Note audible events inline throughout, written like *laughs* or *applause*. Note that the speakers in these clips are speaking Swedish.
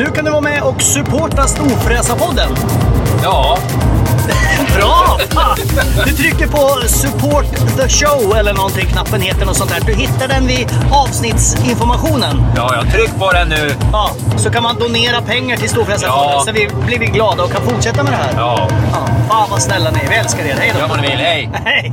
Nu kan du vara med och supporta Storfräsarpodden. Ja, *laughs* Bra! Fan! Du trycker på support the show eller någonting, knappen heter något sånt där. Du hittar den vid avsnittsinformationen. ja, jag tryck på den nu. Ja, så kan man donera pengar till Storfräsarfonden Ja. så vi blir vi glada och kan fortsätta med det här. Ja, Ja, fan vad snälla ni är. Vi älskar er. Hej då! vad ni vill. Hej! *laughs* Hej!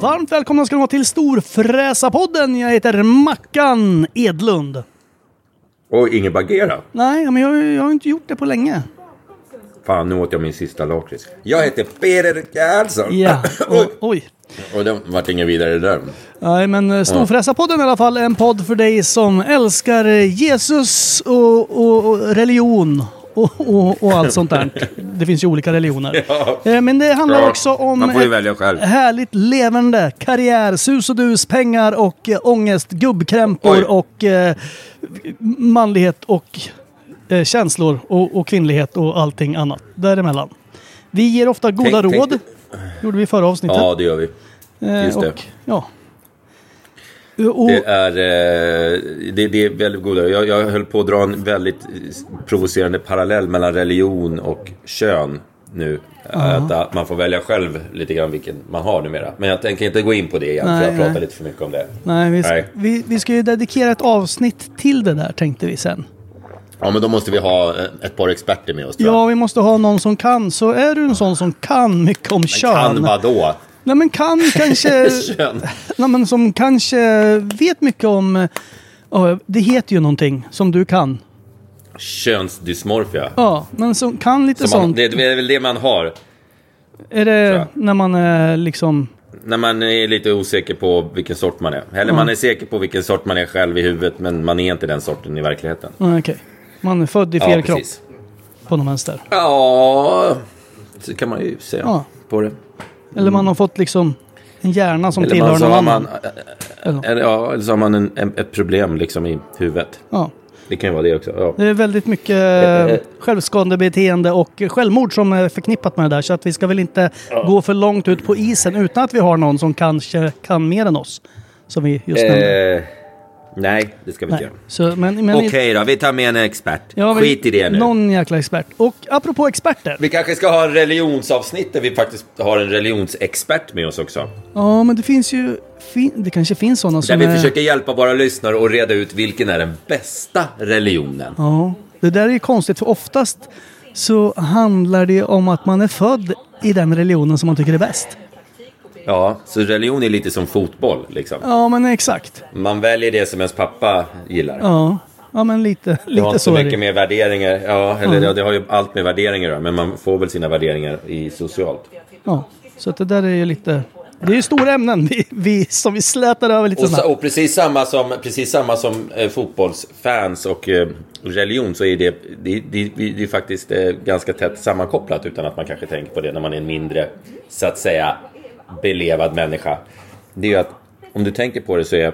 Varmt välkomna ska ni vara till Storfräsarpodden. Jag heter Mackan Edlund. Och ingen bagera. Nej, men jag, jag har inte gjort det på länge. Fan, nu åt jag min sista lakrits. Jag heter Peter Karlsson. Ja, *laughs* Oj. och, oj. Och det vart inget vidare där. Nej, men eh, Storfräsarpodden i alla fall är en podd för dig som älskar Jesus och, och, och religion. Och, och, och allt sånt där. Det finns ju olika religioner. *laughs* Ja. Eh, Men det handlar Ja, också om härligt levande karriär, sus och dus, pengar och eh, ångest, gubbkrämpor Oj. och eh, manlighet och eh, känslor och, och kvinnlighet och allting annat däremellan. Vi ger ofta goda Tänk- råd. tänk- gjorde vi i förra avsnittet. Ja, det gör vi. Eh, just det. Och, ja. Och, Det är, eh, det, det är väldigt goda. Jag, jag höll på att dra en väldigt provocerande parallell mellan religion och kön nu. Att, att man får välja själv lite grann vilken man har numera. Men jag tänker inte gå in på det igen, Nej, för jag pratar nej. lite för mycket om det. nej, vi, ska, Nej. Vi, vi ska ju dedikera ett avsnitt till det där tänkte vi sen. Ja, men då måste vi ha eh, ett par experter med oss. Ja, vi måste ha någon som kan. Så är du en sån som kan mycket om kön. Kan vadå? Nej men kan kanske... *laughs* Kön. Nej men som kanske vet mycket om... eh, ja, det heter ju någonting som du kan. Könsdysmorfia. Ja, men som kan lite Som man, sånt. det är väl det man har. är tror det jag. när man är liksom... När man är lite osäker på vilken sort man är. Eller man är säker på vilken sort man är själv i huvudet, men man är inte den sorten i verkligheten. Ja, Okej. Man är född i fel ja, kropp precis. på någon vänster. Ja, så kan man ju säga Ja. på det. Eller man har fått liksom en hjärna som Eller, tillhör någon annan. man, Eller- eller, ja, eller så har man en, en, ett problem liksom i huvudet. Ja. Det kan ju vara det också. Ja. Det är väldigt mycket eh, självskadebeteende och självmord som är förknippat med det där. Så att vi ska väl inte gå för långt ut på isen utan att vi har någon som kanske kan mer än oss. Som vi just nämnde. Nej, det ska vi inte Nej. göra. Så, men, men, Okej då, vi tar med en expert. Ja, Skit i det nu. Någon jäkla expert. Och apropå experter. Vi kanske ska ha en religionsavsnitt där vi faktiskt har en religionsexpert med oss också. Ja, men det finns ju... Fin, det kanske finns sådana Där som vi är... försöker hjälpa våra lyssnare att reda ut vilken är den bästa religionen. Ja, det där är ju konstigt för oftast så handlar det om att man är född i den religionen som man tycker är bäst. Ja, så religion är lite som fotboll liksom. Ja, men exakt. Man väljer det som ens pappa gillar. Ja, ja men lite, Det har lite inte så så mycket det. med värderingar. Ja, eller ja, det har ju allt med värderingar Men man får väl sina värderingar i socialt. Ja, så att det där är ju lite Det är ju stora ämnen vi, vi, som vi slätar över lite Och, snabbt. och precis samma som, precis samma som eh, fotbollsfans och eh, religion så är det, det, det, det är faktiskt eh, ganska tätt sammankopplat utan att man kanske tänker på det när man är en mindre, så att säga, belevad människa. Det är ju att om du tänker på det så är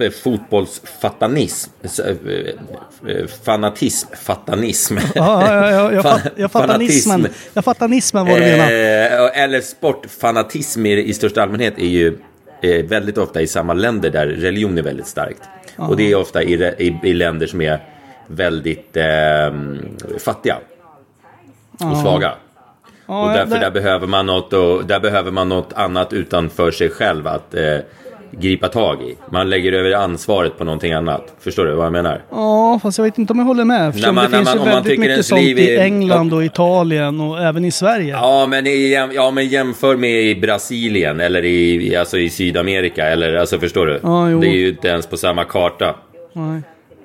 f- fotbollsfatanism, eh, eh, fanatism, fatanism. Ja, ja, ja, jag, *laughs* fatt, jag fattar nismen. Jag vad du menar. Eh, eller sportfanatism i, största allmänhet är ju eh, väldigt ofta i samma länder där religion är väldigt starkt. Och det är ofta i, i, i länder som är väldigt eh, fattiga och svaga. Ja, och därför det- där, behöver man något och, där behöver man något annat utanför sig själv att eh, gripa tag i. Man lägger över ansvaret på någonting annat. Förstår du vad jag menar? Ja, fast jag vet inte om jag håller med. Eftersom man- det när finns man- ju väldigt mycket sånt i England och Italien och även i Sverige. Ja, men, i, ja, men jämför med i Brasilien eller i, alltså i Sydamerika. Eller, alltså, förstår du? Ja, det är ju inte ens på samma karta. Nej.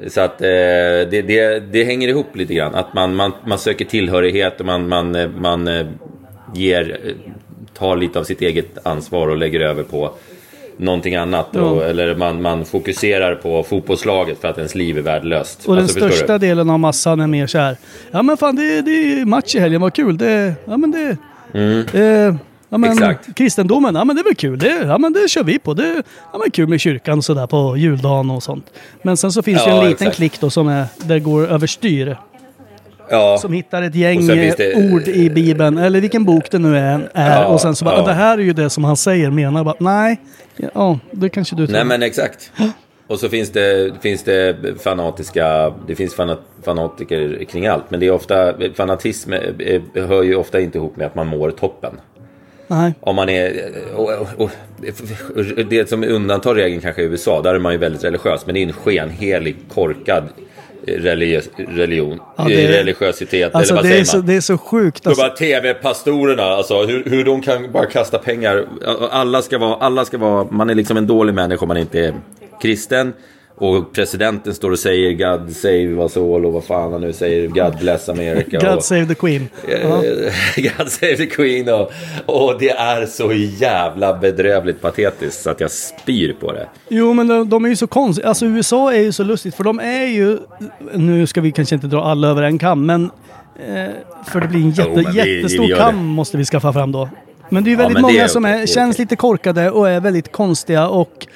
Så att eh, det, det, det hänger ihop lite grann. Att man, man, man söker tillhörighet och man, man, eh, man eh, ger, eh, tar lite av sitt eget ansvar och lägger över på någonting annat. Och, eller man, man fokuserar på fotbollslaget för att ens liv är värdelöst. Och den Alltså, förstår största delen av massan är mer så här. Ja men fan det, det är match i helgen, vad kul. Det, ja men det... Eh, ja, men. Exakt. Kristendomen, ja men det är väl kul. Det, ja men det kör vi på. Det ja, men kul med kyrkan och sådär på juldagen och sånt. Men sen så finns det Ja, en liten exakt. klick då som är, där går överstyr. Ja. Som hittar ett gäng det- eh, ord i Bibeln, eller vilken bok det nu är. är Ja, och sen så bara, ja. det här är ju det som han säger, menar bara, nej. Ja, det kanske du tror. Nej men exakt. *gasps* Och så finns det, finns det fanatiska, det finns fanat, fanatiker kring allt. Men det är ofta, fanatism eh, hör ju ofta inte ihop med att man mår toppen. Nej. Om man är, och, och, och, det som undantar regeln kanske i USA, där är man ju väldigt religiös. Men det är en skenhelig, korkad religiös, religion, Ja, det är- religiositet. Alltså eller vad det säger är, så, det är så sjukt. Alltså. tv-pastorerna, alltså hur, hur de kan bara kasta pengar. Alla ska, vara, alla ska vara, man är liksom en dålig människa om man inte är kristen. Och presidenten står och säger God save us all och vad fan han nu säger, God bless America. God och, save the Queen. Ja. *laughs* God save the Queen och, och det är så jävla bedrövligt patetiskt så att jag spyr på det. Jo men de, de är ju så konstiga. Alltså USA är ju så lustigt för de är ju... Nu ska vi kanske inte dra alla över en kam men... Eh, för det blir en jätte, Jo, vi- jättestor vi kam måste vi skaffa fram då. Men det är ju Ja, väldigt det många är som är, känns lite korkade och är väldigt konstiga och...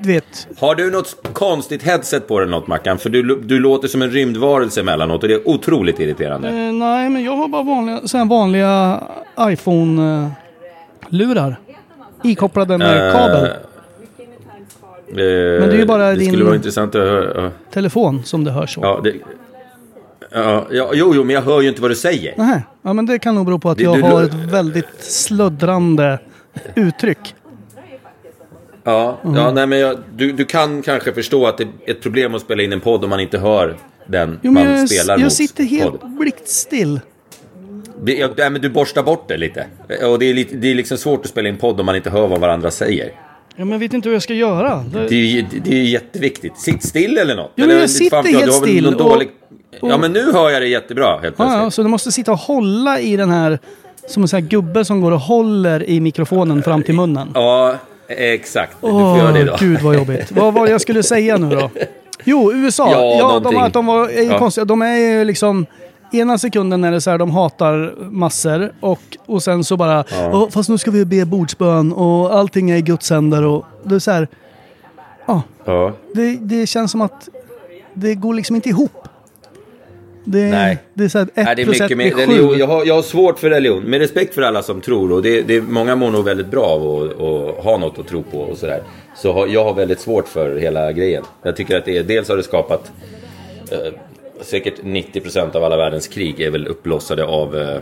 Du vet, Har du något konstigt headset på dig något Mackan? För du, du låter som en rymdvarelse emellanåt och det är otroligt irriterande. Eh, nej, men jag har bara vanliga, här vanliga iPhone-lurar. Ikopplade med Eh, kabel. eh, det är ju bara det din- intressant att höra. Telefon som det hörs så. Ja, det, ja, ja, jo, jo, men jag hör ju inte vad du säger. Nähä. Ja, men det kan nog bero på att Det- jag du- har ett väldigt sluddrande uttryck. Ja, Mm. ja nej, men jag, du, du kan kanske förstå att det är ett problem att spela in en podd om man inte hör den Jo, man jag, spelar jag mot. sitter helt podd. blickstill. Ja, men du borstar bort det lite. Och det är, lite, det är liksom svårt att spela in podd om man inte hör vad varandra säger. Ja, men jag vet inte hur jag ska göra. Det, Det är, det är jätteviktigt. Sitt still eller något. Jo, eller, men jag inte sitter fan jag, helt still och- Dålig... Ja, men nu hör jag det jättebra helt plötsligt. ja, så du måste sitta och hålla i den här... Som en sån här gubbe som går och håller i mikrofonen fram till munnen. Ja, exakt. Du får göra det då. gud vad jobbigt. vad var det jag skulle säga nu då? Jo, USA. Ja, Ja, de, att de var, är ju Ja. konstiga. De är ju liksom... Ena sekunden är det så här, de hatar massor och, och sen så bara, "Åh, fast nu ska vi be bordsbön och allting är i Guds händer och det är så här, ja, Ja. det, det känns som att det går liksom inte ihop. Det, är- Nej. det är så här, ett Nej, det är plus mycket ett mer blir religion. sju. Jag har, jag har svårt för religion. Med respekt för alla som tror. Och det, det, många mår nog väldigt bra av att, att ha något att tro på och sådär. Så har, jag har väldigt svårt för hela grejen. Jag tycker att det är, dels har det skapat eh, säkert 90% av alla världens krig är väl uppblossade av eh,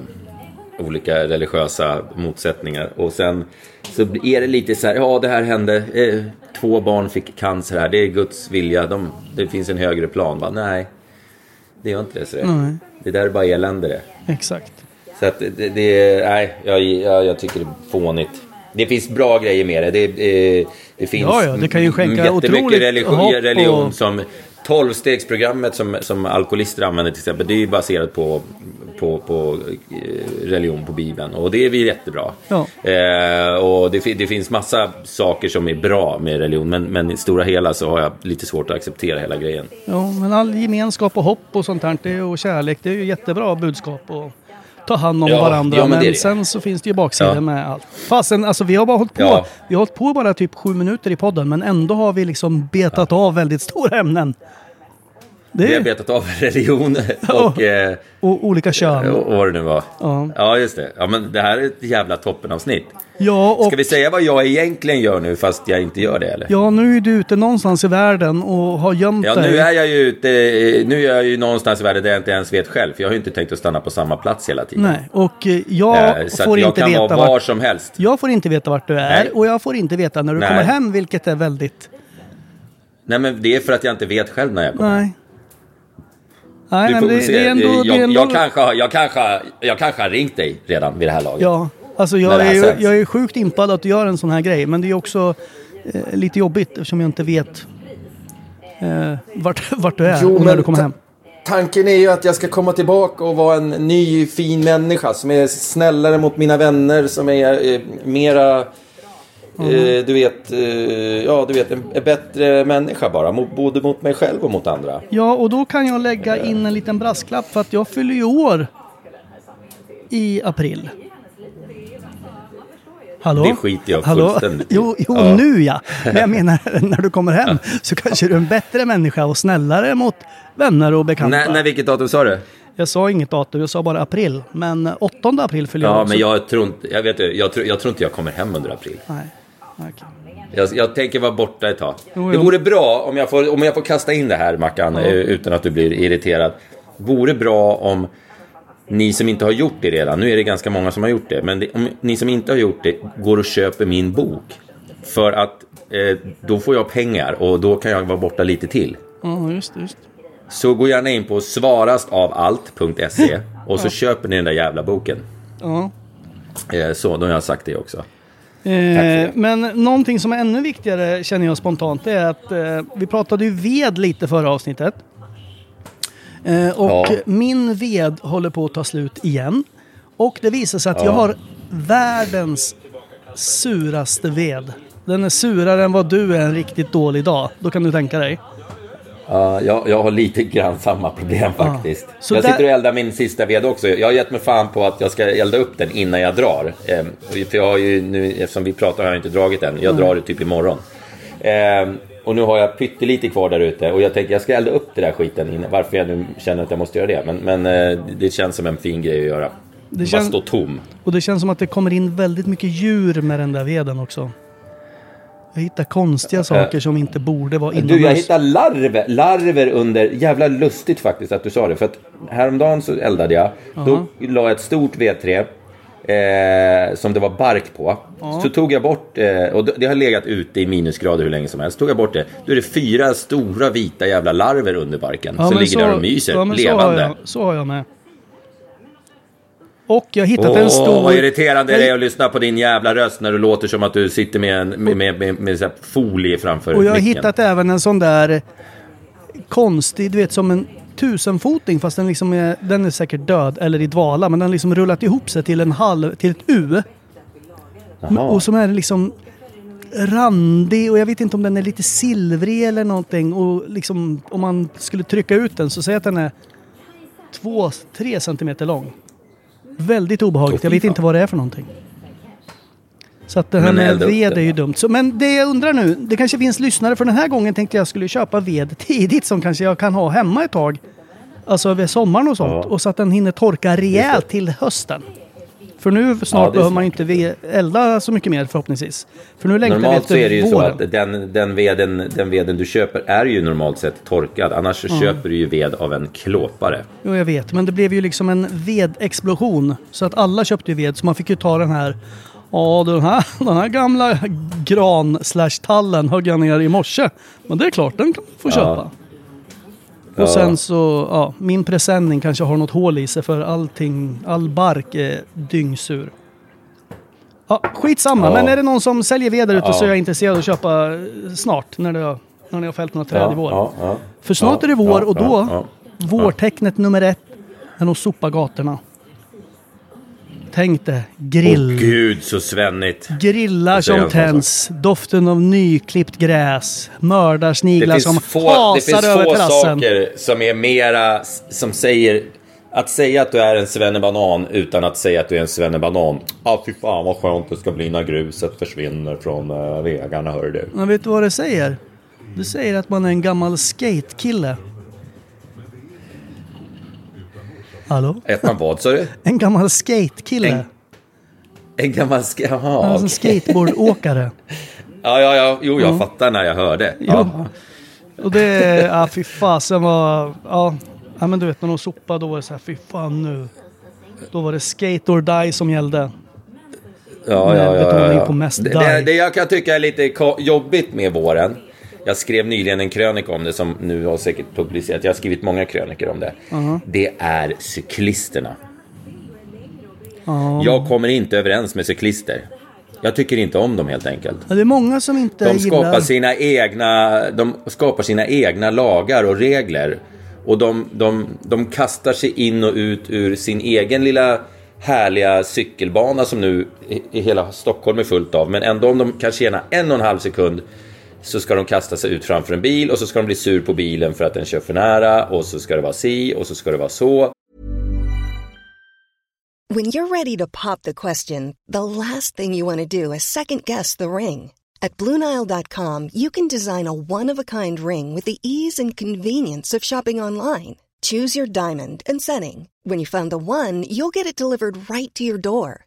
olika religiösa motsättningar. Och sen så är det lite så här, ja det här hände, eh, två barn fick cancer här, det är Guds vilja, de, det finns en högre plan. Va? Nej, det gör inte det. Så Nej. det där är bara elände det. Exakt. Så att det, det nej, jag, jag, jag tycker det är fånigt. Det finns bra grejer med det. Det, eh, det finns Ja, ja, det kan ju skänka jättemycket religion, religion och- som Tolvstegsprogrammet som, som alkoholister använder till exempel, det är ju baserat på, på, på eh, religion, på Bibeln. Och det är vi jättebra. Ja. Eh, och det, det finns massa saker som är bra med religion, men, men i stora hela så har jag lite svårt att acceptera hela grejen. Ja, men all gemenskap och hopp och sånt här, och kärlek, det är ju jättebra budskap. Och ta hand om Ja, varandra. ja, men men sen så finns det ju baksidor Ja. med allt. Fasen, alltså vi har bara hållit på. Vi har hållit på bara typ sju minuter i podden, men ändå har vi liksom betat av väldigt stora ämnen. Det Vi har betat av religion *laughs* och, eh, och olika kön. och, och vad det nu var. Ja. ja, just det. Ja, men det här är ett jävla toppenavsnitt. Ja, och Ska vi säga vad jag egentligen gör nu fast jag inte gör det eller? ja, nu är du ute någonstans i världen och har gömt Ja, dig. nu är jag ju ute, nu är jag ju någonstans i världen där jag inte ens vet själv. För jag har ju inte tänkt att stanna på samma plats hela tiden. Nej, och eh, jag Eh, så får jag inte kan veta vara vart... var som helst. Jag får inte veta vart du är Nej. och jag får inte veta när du Nej. kommer hem, vilket är väldigt... Nej, men det är för att jag inte vet själv när jag kommer. Nej. Nej, Du men får det, väl se. det är ändå... jag, det är ändå jag, kanske, har- jag, kanske, jag kanske har ringt dig redan vid det här laget. Ja, alltså jag är, sänds. jag är sjukt impad att du gör en sån här grej. Men det är också eh, lite jobbigt eftersom jag inte vet eh, vart, *laughs* vart du är och när du kommer hem. Tanken är ju att jag ska komma tillbaka och vara en ny fin människa som är snällare mot mina vänner, som är eh, mera, eh, du vet, eh, ja du vet, en, bättre människa bara. Både mot mig själv och mot andra. Ja, och då kan jag lägga in en liten brasklapp för att jag fyller ju år i april. Hallå? Det skiter jag Hallå? fullständigt. Jo, jo Ja. nu ja. Men jag menar, *laughs* när du kommer hem så kanske du är en bättre människa och snällare mot vänner och bekanta. När, när, vilket datum sa du? Jag sa inget datum, jag sa bara april. Men 8 april fyller jag Ja, också. men jag tror inte, jag vet, jag, tror, jag tror inte jag kommer hem under april. Nej. Okej. Jag, jag tänker vara borta ett tag. Jo, Det jo. vore bra om jag får, om jag får kasta in det här Mackan, eh, utan att du blir irriterad. Vore bra om ni som inte har gjort det redan, nu är det ganska många som har gjort det, men det, om ni som inte har gjort det går och köper min bok. För att eh, då får jag pengar och då kan jag vara borta lite till. Ja, just det. Just. det. Så gå gärna in på svarastavalt.se *laughs* och så köper ni den där jävla boken. Ja. Eh, så, då har jag sagt det också. Eh, men någonting som är ännu viktigare känner jag spontant är att eh, vi pratade ju ved lite förra avsnittet. Eh, och Ja. min ved håller på att ta slut igen. Och det visar sig att jag har världens suraste ved. Den är surare än vad du är en riktigt dålig dag. Då kan du tänka dig. Ja, jag, jag har lite grann samma problem faktiskt. Så jag där- sitter och eldar min sista ved också. Jag har gett mig fan på att jag ska elda upp den innan jag drar. Ehm, för jag har ju nu, eftersom vi pratar har jag inte dragit än. Jag drar det typ imorgon. Ehm, och nu har jag pyttelite kvar där ute och jag tänker jag ska elda upp det där skiten innan. Varför jag nu känner att jag måste göra det. Men, men eh, det känns som en fin grej att göra. Det Bara stå tom. Och det känns som att det kommer in väldigt mycket djur med den där veden också. Jag hittar konstiga saker som inte borde vara inomhus. Du, jag hittar larver, larver under... Jävla lustigt faktiskt att du sa det. För att häromdagen så eldade jag. Då la jag ett stort vedträ. Eh, som det var bark på. Så tog jag bort, eh, och det- har legat ute i minusgrader hur länge som helst. Tog jag bort det. Då är det fyra stora vita jävla larver under barken. Ja, som ligger där och myser, ja, men Så har, levande. jag, så har jag med. Och jag har hittat Åh, en stor... vad irriterande det är jag, att lyssna på din jävla röst när du låter som att du sitter med, en, med, med, med, med så folie framför Och jag har micken. hittat även en sån där konstig, du vet som en tusenfoting fast den liksom är, den är säkert död eller i dvala men den har liksom rullat ihop sig till en halv, till ett U. Jaha. Och som är liksom randig och jag vet inte om den är lite silvrig eller någonting och liksom om man skulle trycka ut den så säg att den är två, tre centimeter lång. Väldigt obehagligt. Jag vet inte vad det är för någonting. Så att det här med ved är ju dumt. Så, men det jag undrar nu, det kanske finns lyssnare för den här gången tänkte jag skulle köpa ved tidigt som kanske jag kan ha hemma ett tag. Alltså över sommaren och sånt. Ja. Och så att den hinner torka rejält till hösten. För nu snart Ja, behöver man inte elda så mycket mer förhoppningsvis. För nu Normalt så är det ju så våren. att den, den, veden, den veden du köper är ju normalt sett torkad. Annars så köper du ju ved av en klåpare. Jo, jag vet. Men det blev ju liksom en vedexplosion. Så att alla köpte ju ved. Så man fick ju ta den här. Ja, den här, *laughs* den här gamla gran slash tallen högg jag ner i morse. Men det är klart, den kan man få köpa. Och Ja. sen så, ja, min presenning kanske har något hål i sig för allting, all bark är dyngsur. Ja, skitsamma, Ja. men är det någon som säljer ved där ute Ja. så är jag intresserad av att köpa eh, snart. När det, när ni har fällt några träd i vår. För snart är det vår och då, vårtecknet nummer ett är att sopa gatorna. Tänk dig, grill. Åh gud så svennigt. Grillar som tänds, doften av nyklippt gräs, Det mördarsniglar som finns få, det hasar finns över få terrassen. saker som är mera, som säger, att säga att du är en svennebanan utan att säga att du är en svennebanan. Ja, ah, fy fan vad skönt det ska bli när gruset försvinner från uh, vägarna, hör du. Men vet du vad det säger? Det säger att man är en gammal skatekille. Hallå? Ett man vad sa du? En gammal skatekille. En- En gammal sk- Jaha, Alltså en okej. skateboardåkare. *laughs* Ja, ja, ja, jo, jag fattar när jag hörde. Ja. Och det, ja fy fasen var, ja, ja men du vet när de sopade då var det så här, fy fan nu. Då var det skate or die som gällde. Ja, Med ja, ja, betoning ja. på mest det, det, det jag kan tycka är lite jobbigt med våren. Jag skrev nyligen en krönika om det som nu har säkert publicerat. Jag har skrivit många krönikor om det. Det är cyklisterna. Jag kommer inte överens med cyklister. Jag tycker inte om dem helt enkelt. Ja, det är många som inte De skapar gillar... sina egna, de skapar sina egna lagar och regler. Och de, de, de kastar sig in och ut ur sin egen lilla härliga cykelbana som nu i, i hela Stockholm är fullt av. Men ändå om de kan tjäna en och en halv sekund så ska de kasta sig ut framför en bil och så ska de bli sur på bilen för att den kör för nära och så ska det vara si och så ska det vara så. When you're ready to pop the question, the last thing you want to do is second guess the ring. At Bluenile.com, you can design a one of a kind ring with the ease and convenience of shopping online. Choose your diamond and setting. When you find the one, you'll get it delivered right to your door.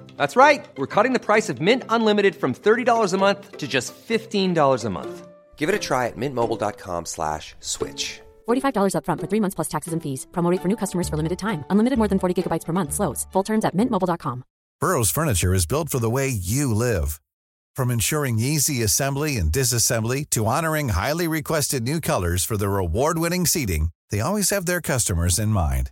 That's right. We're cutting the price of Mint Unlimited from $30 a month to just $15 a month. Give it a try at mintmobile.com slash switch. $45 upfront for three months plus taxes and fees. Promo rate for new customers for limited time. Unlimited more than 40 gigabytes per month. Slows. Full terms at mintmobile.com. Burrow's furniture is built for the way you live. From ensuring easy assembly and disassembly to honoring highly requested new colors for their award-winning seating, they always have their customers in mind.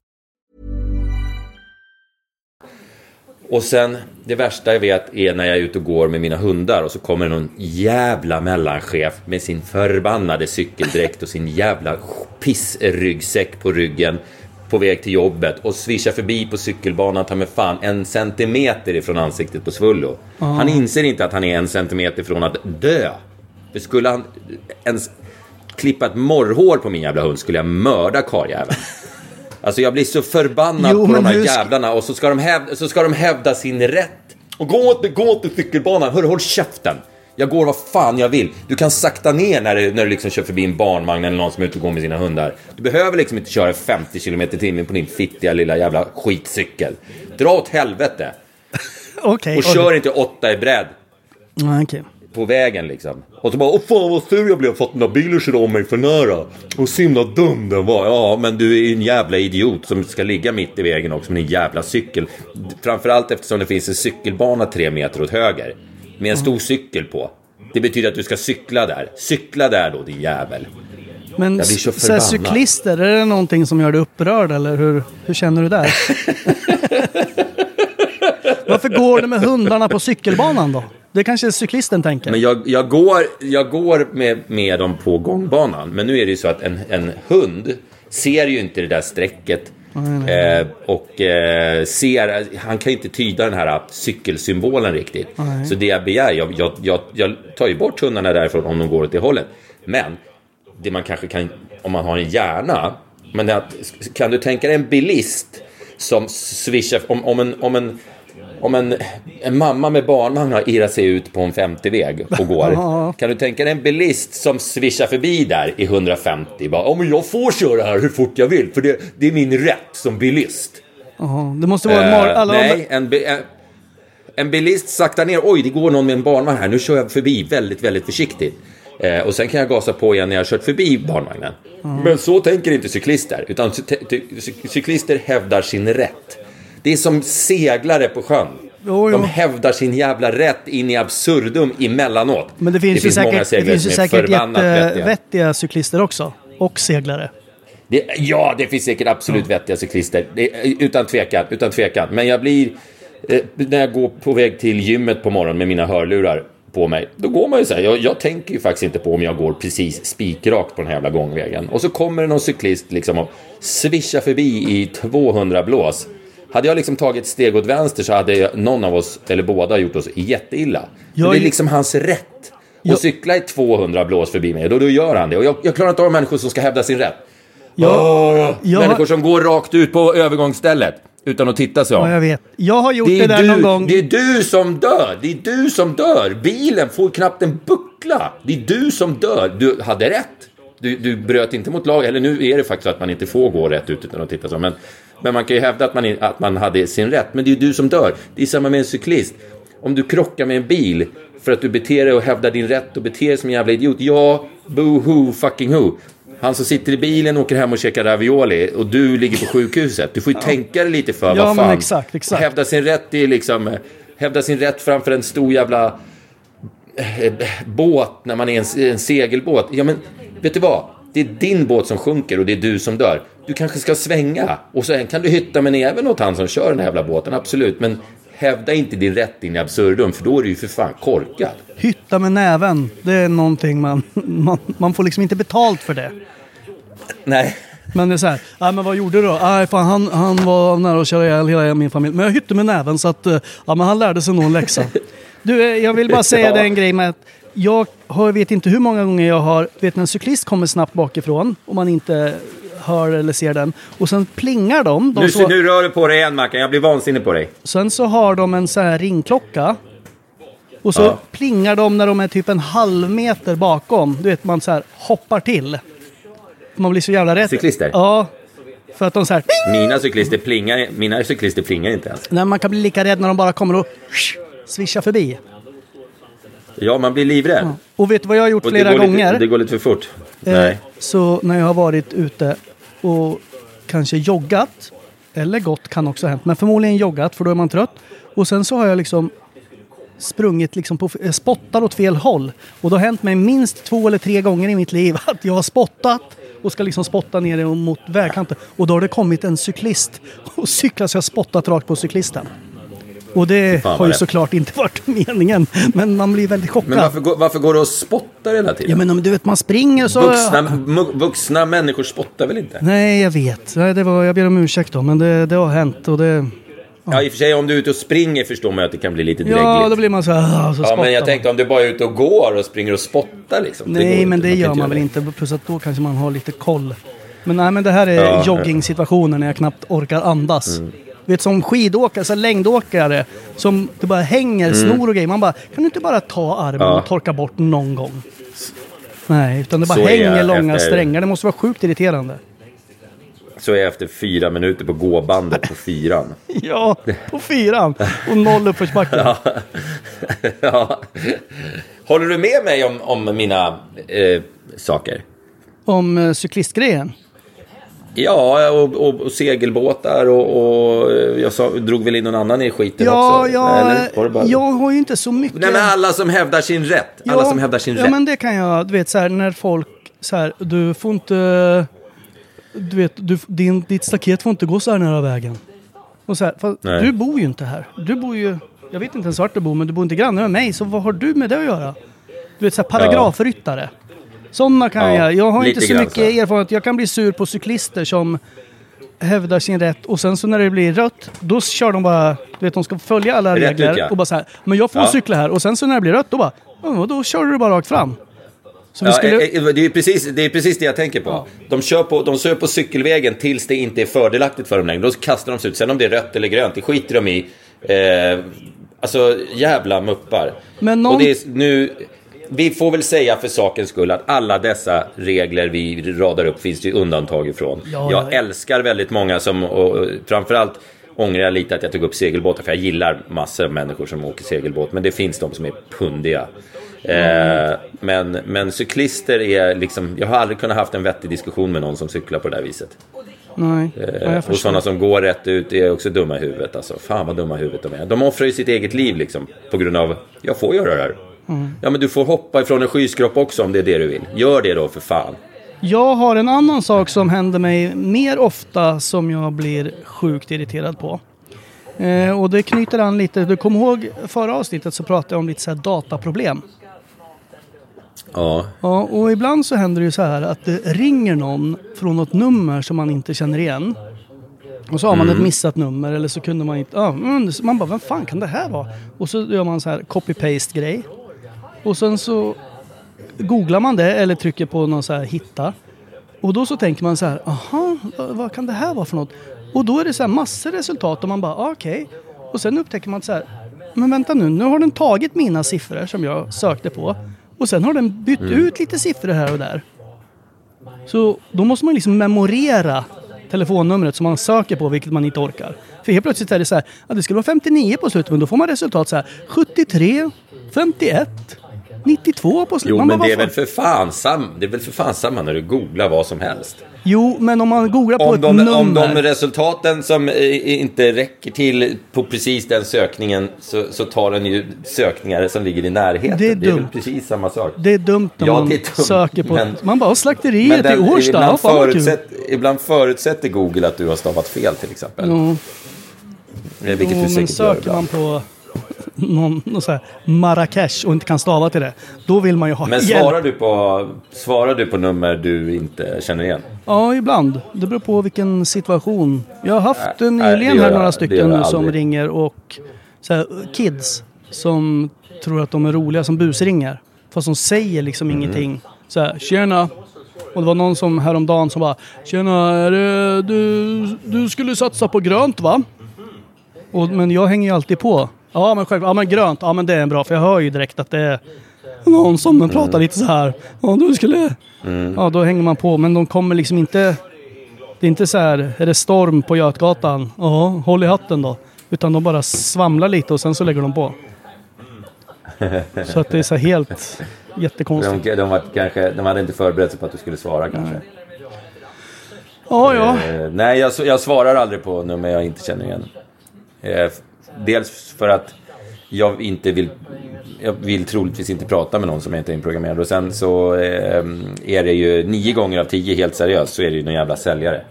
Och sen, det värsta jag vet är när jag är ute och går med mina hundar och så kommer någon jävla mellanchef med sin förbannade cykeldräkt och sin jävla pissryggsäck på ryggen på väg till jobbet och svischar förbi på cykelbanan, tar med fan en centimeter ifrån ansiktet på Svullo. Han inser inte att han är en centimeter från att dö. För skulle han ens klippa ett morrhår på min jävla hund skulle jag mörda karljäveln. Alltså jag blir så förbannad Jo, på de här hur jävlarna och så ska, de hävda, så ska de hävda sin rätt. Och gå inte, gå inte cykelbanan, hörru håll käften. Jag går vad fan jag vill. Du kan sakta ner när du, när du liksom kör förbi en barnvagn eller någon som är ute och går med sina hundar. Du behöver liksom inte köra 50 km timmen på din fittiga lilla jävla skitcykel. Dra åt helvete. *laughs* Okej. Och kör inte åtta i bredd Ja, okej. På vägen liksom. Och så bara, åh fan vad sur jag blev för att den där bilen körde om mig för nära. Och så himla dum den var. Ja, men du är ju en jävla idiot som ska ligga mitt i vägen också med en jävla cykel. Framförallt eftersom det finns en cykelbana tre meter åt höger. Med en stor cykel på. Det betyder att du ska cykla där. Cykla där då din jävel. Men så så cyklister, är det någonting som gör dig upprörd eller hur, hur känner du där? *laughs* Varför går du med hundarna på cykelbanan då? Det kanske cyklisten tänker. Men jag, jag går, jag går med, med dem på gångbanan. Men nu är det ju så att en, en hund ser ju inte det där strecket. Eh, och eh, ser, han kan inte tyda den här cykelsymbolen riktigt. Så det jag begär, jag, jag, jag, jag tar ju bort hundarna därifrån om de går åt det hållet. Men det man kanske kan, om man har en hjärna, men att, kan du tänka dig en bilist som swishar, om, om, en, om, en, om en, en mamma med barnvagn har irrat sig ut på en 50-väg och går. *laughs* Kan du tänka dig en bilist som svischar förbi där i 150? Bara, "Ja, men jag får köra här hur fort jag vill, för det, det är min rätt som bilist. Jaha, det måste vara en mar- Eh, alla nej, en, en, en bilist saktar ner. Oj, det går någon med en barnvagn här. Nu kör jag förbi väldigt, väldigt försiktigt. Eh, och sen kan jag gasa på igen när jag har kört förbi barnvagnen. Men så tänker inte cyklister. Utan cyklister hävdar sin rätt. Det är som seglare på sjön. Jo, jo. De hävdar sin jävla rätt in i absurdum emellanåt. Men det finns, ju många säkert, det finns ju säkert vettiga. cyklister också. Och seglare. Det, ja, det finns säkert absolut vettiga cyklister. Det, utan tvekan, utan tvekan. Men jag blir... Eh, när jag går på väg till gymmet på morgonen med mina hörlurar på mig, då går man ju så här. Jag, jag tänker ju faktiskt inte på om jag går precis spikrakt på den här jävla gångvägen. Och så kommer det någon cyklist liksom och svischar förbi i 200 blås. Hade jag liksom tagit ett steg åt vänster så hade jag- någon av oss, eller båda, gjort oss jätteilla. Men Jag det är liksom hans rätt. Jag- Att cykla i 200 blås förbi mig, då, då gör han det. Och jag, jag klarar inte av människor som ska hävda sin rätt. Jag, jag, Människor som går rakt ut på övergångsstället utan att titta sig ja, om. jag vet. Jag har gjort Det det, är, där någon du, gång. det är du som dör! Det är du som dör! Bilen får knappt en buckla! Det är du som dör! Du hade rätt! Du, du bröt inte mot lag, eller nu är det faktiskt så att man inte får gå rätt ut utan att titta sig om. Men, men man kan ju hävda att man, i- att man hade sin rätt. Men det är du som dör. Det är samma med en cyklist. Om du krockar med en bil för att du beter dig och hävdar din rätt och beter dig som en jävla idiot. Ja, boo-hoo, fucking who. Han som sitter i bilen åker hem och käkar ravioli och du ligger på sjukhuset. Du får ju tänka dig lite för. Ja, vad men fan. exakt, exakt. Hävda sin rätt är liksom... Hävda sin rätt framför en stor jävla eh, båt när man är en, en segelbåt. Ja, men vet du vad? Det är din båt som sjunker och det är du som dör. Du kanske ska svänga och sen kan du hytta med näven åt han som kör den här jävla båten, absolut. Men hävda inte din rätt in i absurdum, för då är du ju för fan korkad. Hytta med näven. Det är någonting man, man... Man får liksom inte betalt för det. Nej. Men det är så här, ah, men vad gjorde du då? Ah, fan, han, han var nära att köra ihjäl hela min familj. Men jag hytte med näven så att, eh, ja men han lärde sig nog en läxa. Du, eh, jag vill bara säga *laughs* Ja. det en grej med att jag har, vet inte hur många gånger jag har, vet när en cyklist kommer snabbt bakifrån och man inte hör eller ser den. Och sen plingar de. de Nu, så, nu rör du på dig igen, Mackan. Jag blir vansinnig på dig. Sen så har de en så här ringklocka. Och så Ja. plingar de när de är typ en halv meter bakom. Du vet, man så här hoppar till. Man blir så jävla rädd. Cyklister? Ja. För att de så här... Mina cyklister plingar, mina cyklister plingar inte ens. Nej, man kan bli lika rädd när de bara kommer och svischar förbi. Ja, man blir livrädd. Och vet du vad jag har gjort Och flera det gånger? Lite, det går lite för fort. Eh, Nej. Så när jag har varit ute och kanske joggat, eller gått kan också ha hänt, men förmodligen joggat för då är man trött. Och sen så har jag liksom sprungit liksom på, eh, spottar åt fel håll. Och det har hänt mig minst två eller tre gånger i mitt liv *laughs* att jag har spottat och ska liksom spotta ner mot vägkanten. Och då har det kommit en cyklist och cyklat så jag har spottat rakt på cyklisten. Och det har ju såklart inte varit *laughs* meningen. Men man blir väldigt chockad. Men varför, går- varför går du och spottar hela tiden? Ja men om du vet man springer så... Vuxna, vuxna människor spottar väl inte? Nej, jag vet. Nej, det var, jag ber om ursäkt då, men det, det har hänt och det... Ja, i och för sig om du är ute och springer förstår man att det kan bli lite drägligt. Ja, då blir man så här... "Ah", Så ja, men jag tänkte om du bara är ute och går och springer och spottar liksom. Nej, inte. men det kan gör inte man väl det. inte. Plus att då kanske man har lite koll. Men nej, men det här är Ja, jogging-situationer när jag knappt orkar andas. Mm. Vet som skidåkare, så längdåkare, som det bara hänger snor och grejer. Man bara, kan du inte bara ta armen Mm. Ja. och torka bort någon gång? Nej, utan det bara Så är hänger jag långa efter- strängar. Det måste vara sjukt irriterande. Så är jag efter fyra minuter på gåbandet på fyran. *laughs* Ja, på fyran och noll uppförsbacke. *laughs* ja. Håller du med mig om, om mina eh, saker? Om eh, cyklistgrejen. Ja, och, och, och segelbåtar och, och eh, jag sa, drog väl in någon annan i skiten Ja, också? ja, det bara... jag har ju inte så mycket... Nej, men alla som hävdar sin rätt. Alla som hävdar sin ja, rätt. men det kan jag, du vet så här när folk så här, du får inte, du vet, du, din, ditt staket får inte gå så här nära vägen. Och så här, du bor ju inte här. Du bor ju, jag vet inte ens vart du bor, men du bor inte granne med mig, så vad har du med det att göra? Du vet så här paragrafryttare. Sådana kan Ja, jag. Jag har inte så mycket erfarenhet. Jag kan bli sur på cyklister som hävdar sin rätt och sen så när det blir rött, då kör de bara, du vet de ska följa alla Rätt regler ja. och bara så här, men jag får Ja. cykla här och sen så när det blir rött, då bara, ja, då kör du bara rakt fram. Så vi Ja, skulle... eh, eh, det, är precis, det är precis det jag tänker på. De, kör på. de kör på cykelvägen tills det inte är fördelaktigt för dem längre. Då kastar de sig ut. Sen om det är rött eller grönt, det skiter de i. Eh, alltså jävla muppar. Men någon- Och det är nu... Vi får väl säga för sakens skull att alla dessa regler vi radar upp finns det undantag ifrån. Ja, jag ja. älskar väldigt många som, och framförallt ångrar jag lite att jag tog upp segelbåtar, för jag gillar massor av människor som åker segelbåt, men det finns de som är pundiga. Eh, men, men cyklister är liksom, jag har aldrig kunnat haft en vettig diskussion med någon som cyklar på det där viset. Nej, Eh, och sådana som går rätt ut är också dumma i huvudet. Alltså. Fan vad dumma i huvudet de är. De offrar ju sitt eget liv liksom. På grund av, jag får göra det här. Mm. Ja men du får hoppa ifrån en skyskrapa också om det är det du vill. Gör det då för fan. Jag har en annan sak som händer mig mer ofta som jag blir sjukt irriterad på. Eh, och det knyter an lite, du kommer ihåg förra avsnittet så pratade jag om lite så här dataproblem. Ja. Ja, och ibland så händer det ju så här att det ringer någon från något nummer som man inte känner igen. Och så har man ett missat nummer eller så kunde man inte... Ja, mm, man bara, vem fan kan det här vara? Och så gör man så här copy-paste grej. Och sen så googlar man det eller trycker på någon så här hitta. Och då så tänker man så här, aha, vad- kan det här vara för något? Och då är det så här massor resultat och man bara, ah, okej. Och sen upptäcker man så här, men vänta nu, nu har den tagit mina siffror som jag sökte på. Och sen har den bytt ut lite siffror här och där. Så då måste man liksom memorera telefonnumret som man söker på, vilket man inte orkar. För helt plötsligt är det så här, ja, det skulle vara 59 på slutet, men då får man resultat så här 73, 51, 92 på slutet. Jo Man men det är väl för fan sam, det är väl för fan samma när du googlar vad som helst. Jo, men om man googlar på Om ett de, nummer. om de resultaten som inte räcker till på precis den sökningen så, så tar den ju sökningar som ligger i närheten. Det är väl dumt. precis samma sak. Det är dumt när Ja, man det är dumt, söker på... men- man bara, slakteriet den- i Årsta, ja, ibland, kul. förutsätt, ibland förutsätter Google att du har stavat fel till exempel. Eh, Vilket jo, du men säkert gör söker man ibland. på *laughs* någon, någon så här Marrakesh och inte kan stava till det, då vill man ju ha Men hjälp. svarar du, på, svarar du på nummer du inte känner igen? Ja, ibland. Det beror på vilken situation. Jag har haft det nyligen här några stycken som ringer och så här, kids som tror att de är roliga som busringar. Fast de säger liksom Mm. ingenting. Så här, tjena. Och det var någon som häromdagen som bara Tjena, är det, du, du skulle satsa på grönt va? Och, men jag hänger ju alltid på. Ja men själv, ja men grönt, ja men det är bra för jag hör ju direkt att det är någon som pratar lite så här. Ja du skulle... Ja då hänger man på men de kommer liksom inte... Det är inte så här, är det storm på Götgatan? Ja, håll i hatten då. Utan de bara svamlar lite och sen så lägger de på. Så att det är så här helt jättekonstigt. De, de, var kanske, de hade inte förberett sig på att du skulle svara kanske. Ja, ja. Eh, nej, jag, jag svarar aldrig på nummer jag inte känner igen. Eh, dels för att jag inte vill... Jag vill troligtvis inte prata med någon som jag inte är inprogrammerad. Och sen så eh, är det ju nio gånger av tio helt seriöst så är det ju någon jävla säljare.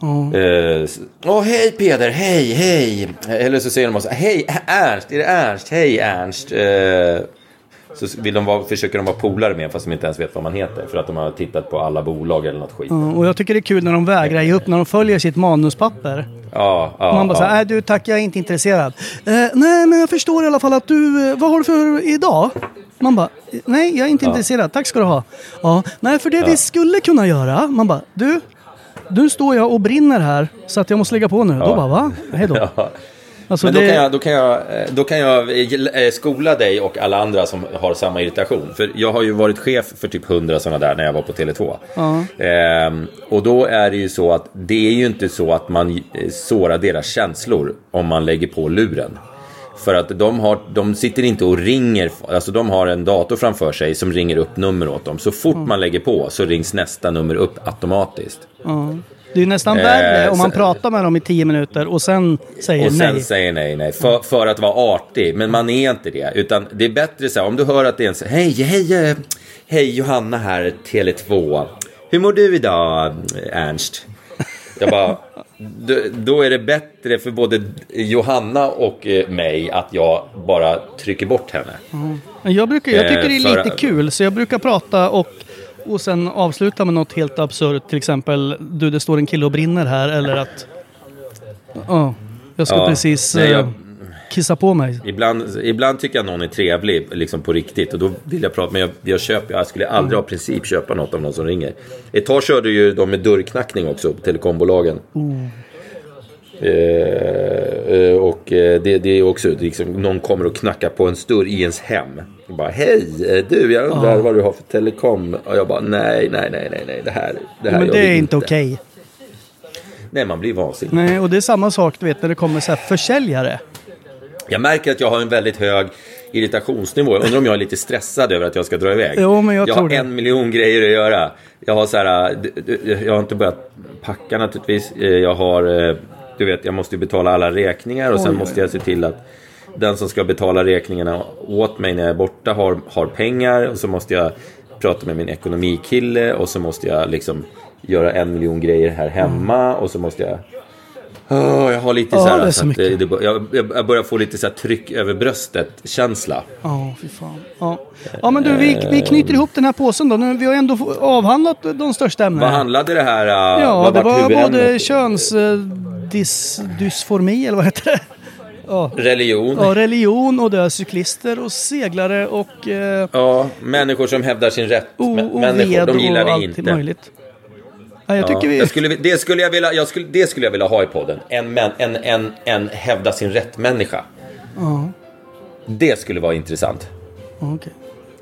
Ja. Eh, Åh, hej Peder, hej, hej. Eller så säger de också, hej Ernst, är det Ernst? Hej Ernst. Eh, så vill de vara, försöker de vara polare med fast de inte ens vet vad man heter. För att de har tittat på alla bolag eller något skit. Ja, Och jag tycker det är kul när de vägrar ge upp, när de följer sitt manuspapper. Ja, ja, Man bara ja. såhär, nej du tack jag är inte intresserad. Eh, nej men jag förstår i alla fall att du, eh, vad har du för idag? Man bara, nej jag är inte intresserad, tack ska du ha. Ja, nej för det vi skulle kunna göra, man bara, du, nu står jag och brinner här så att jag måste lägga på nu. Då bara, va? Hej då. *laughs* Ja. Alltså, Men då det, kan, jag, då, kan jag, eh, då kan jag eh, skola dig och alla andra som har samma irritation. För jag har ju varit chef för typ 100 sådana där när jag var på Tele2. Ehm, och då är det ju så att det är ju inte så att man eh, sårar deras känslor om man lägger på luren. För att de, har, de sitter inte och ringer, alltså de har en dator framför sig som ringer upp nummer åt dem. Så fort man lägger på så rings nästa nummer upp automatiskt. Det är nästan Eh, värre om man pratar med dem i tio minuter och sen säger Och sen nej. säger nej, nej. För, för att vara artig. Men man är inte det. Utan det är bättre så här, om du hör att det är en så hej, hej, eh, hej Johanna här, Tele2. Hur mår du idag, Ernst? Jag bara, då, är det bättre för både Johanna och eh, mig att jag bara trycker bort henne. Men Jag, brukar, jag Eh, tycker det är lite kul, så jag brukar prata och, och sen avsluta med något helt absurt. Till exempel, du det står en kille och brinner här, eller att... Ja, jag ska Ja, precis nej, jag- eh, kissa på mig. Ibland, ibland tycker jag någon är trevlig, liksom på riktigt. Och då vill jag prata, men jag, jag köper, jag skulle aldrig av princip köpa något av någon som ringer. Ett tag körde ju de med dörrknackning också, telekombolagen. Eh, och eh, det, det är också liksom, någon kommer och knackar på en dörr i ens hem. Och bara hej, eh, du jag undrar Ja. vad du har för telekom. Och jag bara nej, nej, nej, nej, nej, det här, det här Men det är inte okej. Nej, man blir vansinnig. Nej, och det är samma sak du vet när det kommer så här försäljare. Jag märker att jag har en väldigt hög irritationsnivå. Jag undrar om jag är lite stressad över att jag ska dra iväg. Jo, men jag jag har det. en miljon grejer att göra. Jag har så här, jag har inte börjat packa naturligtvis. Eh, Jag har, eh, du vet, jag måste ju betala alla räkningar och sen Oj, måste jag se till att den som ska betala räkningarna åt mig när jag är borta har, har pengar. Och så måste jag prata med min ekonomikille och så måste jag liksom göra en miljon grejer här hemma och så måste jag Åh, jag har lite Ja, så här, det är så att mycket. det, jag, jag börjar få lite så här tryck över bröstet känsla. Ja, fy fan. Ja, ja men du, vi, vi knyter ihop den här påsen då. Nu, vi har ändå avhandlat de största ämnena. Vad handlade det här? äh, Ja, vad det vart var huvudämnet? Både könsdysformi, eller vad heter det? Ja. Religion. ja, religion och det är cyklister och seglare och eh, Ja, människor som hävdar sin rätt. o- och människor, de gillar och vi inte. möjligt. Ja, jag tycker Ja, vi... jag skulle, det, skulle jag vilja, jag skulle, det skulle jag vilja ha i podden. En, en, en, en hävda sin rätt-människa. Ja, Det skulle vara intressant. ja, okej.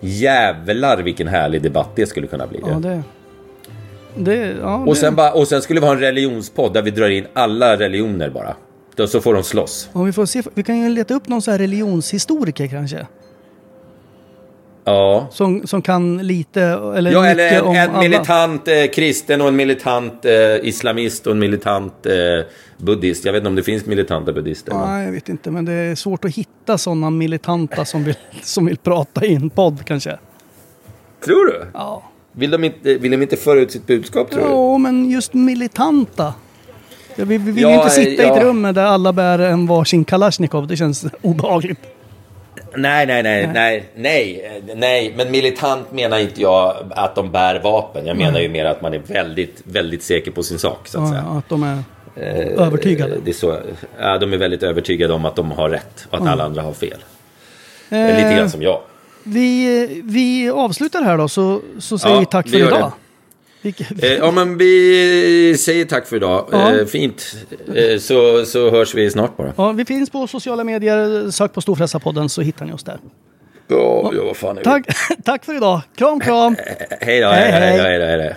Jävlar vilken härlig debatt det skulle kunna bli. Ja, det... det ja, och, sen bara, och sen skulle vi ha en religionspodd där vi drar in alla religioner bara. Då, så får de slåss. ja, vi får se. Vi kan ju leta upp någon så här religionshistoriker kanske. Ja. Som, som kan lite, eller Ja, mycket eller en, om en alla. militant eh, kristen och en militant eh, islamist och en militant eh, buddhist. Jag vet inte om det finns militanta buddister. men- Nej, jag vet inte. Men det är svårt att hitta sådana militanta som vill, som vill prata i en podd kanske. Tror du? Ja. Vill de inte, vill de inte föra ut sitt budskap tror du? Ja, men just militanta. Ja, vi, vi vill ju Ja, inte sitta i ja. ett rum där alla bär en varsin Kalashnikov. Det känns *laughs* obehagligt. Nej, nej, nej, nej, nej, nej, men militant menar inte jag att de bär vapen. Jag menar ju mer att man är väldigt, väldigt säker på sin sak så att säga. Ja, att de är Eh, övertygade. Det är så, ja, de är väldigt övertygade om att de har rätt och att alla andra har fel. Eh, Lite grann som jag. Vi, vi avslutar här då, så, så säger Ja, vi tack vi för gör idag. Eh, ja, men vi säger tack för idag. Ja. Eh, fint. Eh, så, så hörs vi snart bara. Ja, vi finns på sociala medier. Sök på Storfräsarpodden så hittar ni oss där. Ja, ja vad fan är Tack, *laughs* tack för idag. Kram, kram. Hej då, Hej, hej, hej, hej. hej, hej,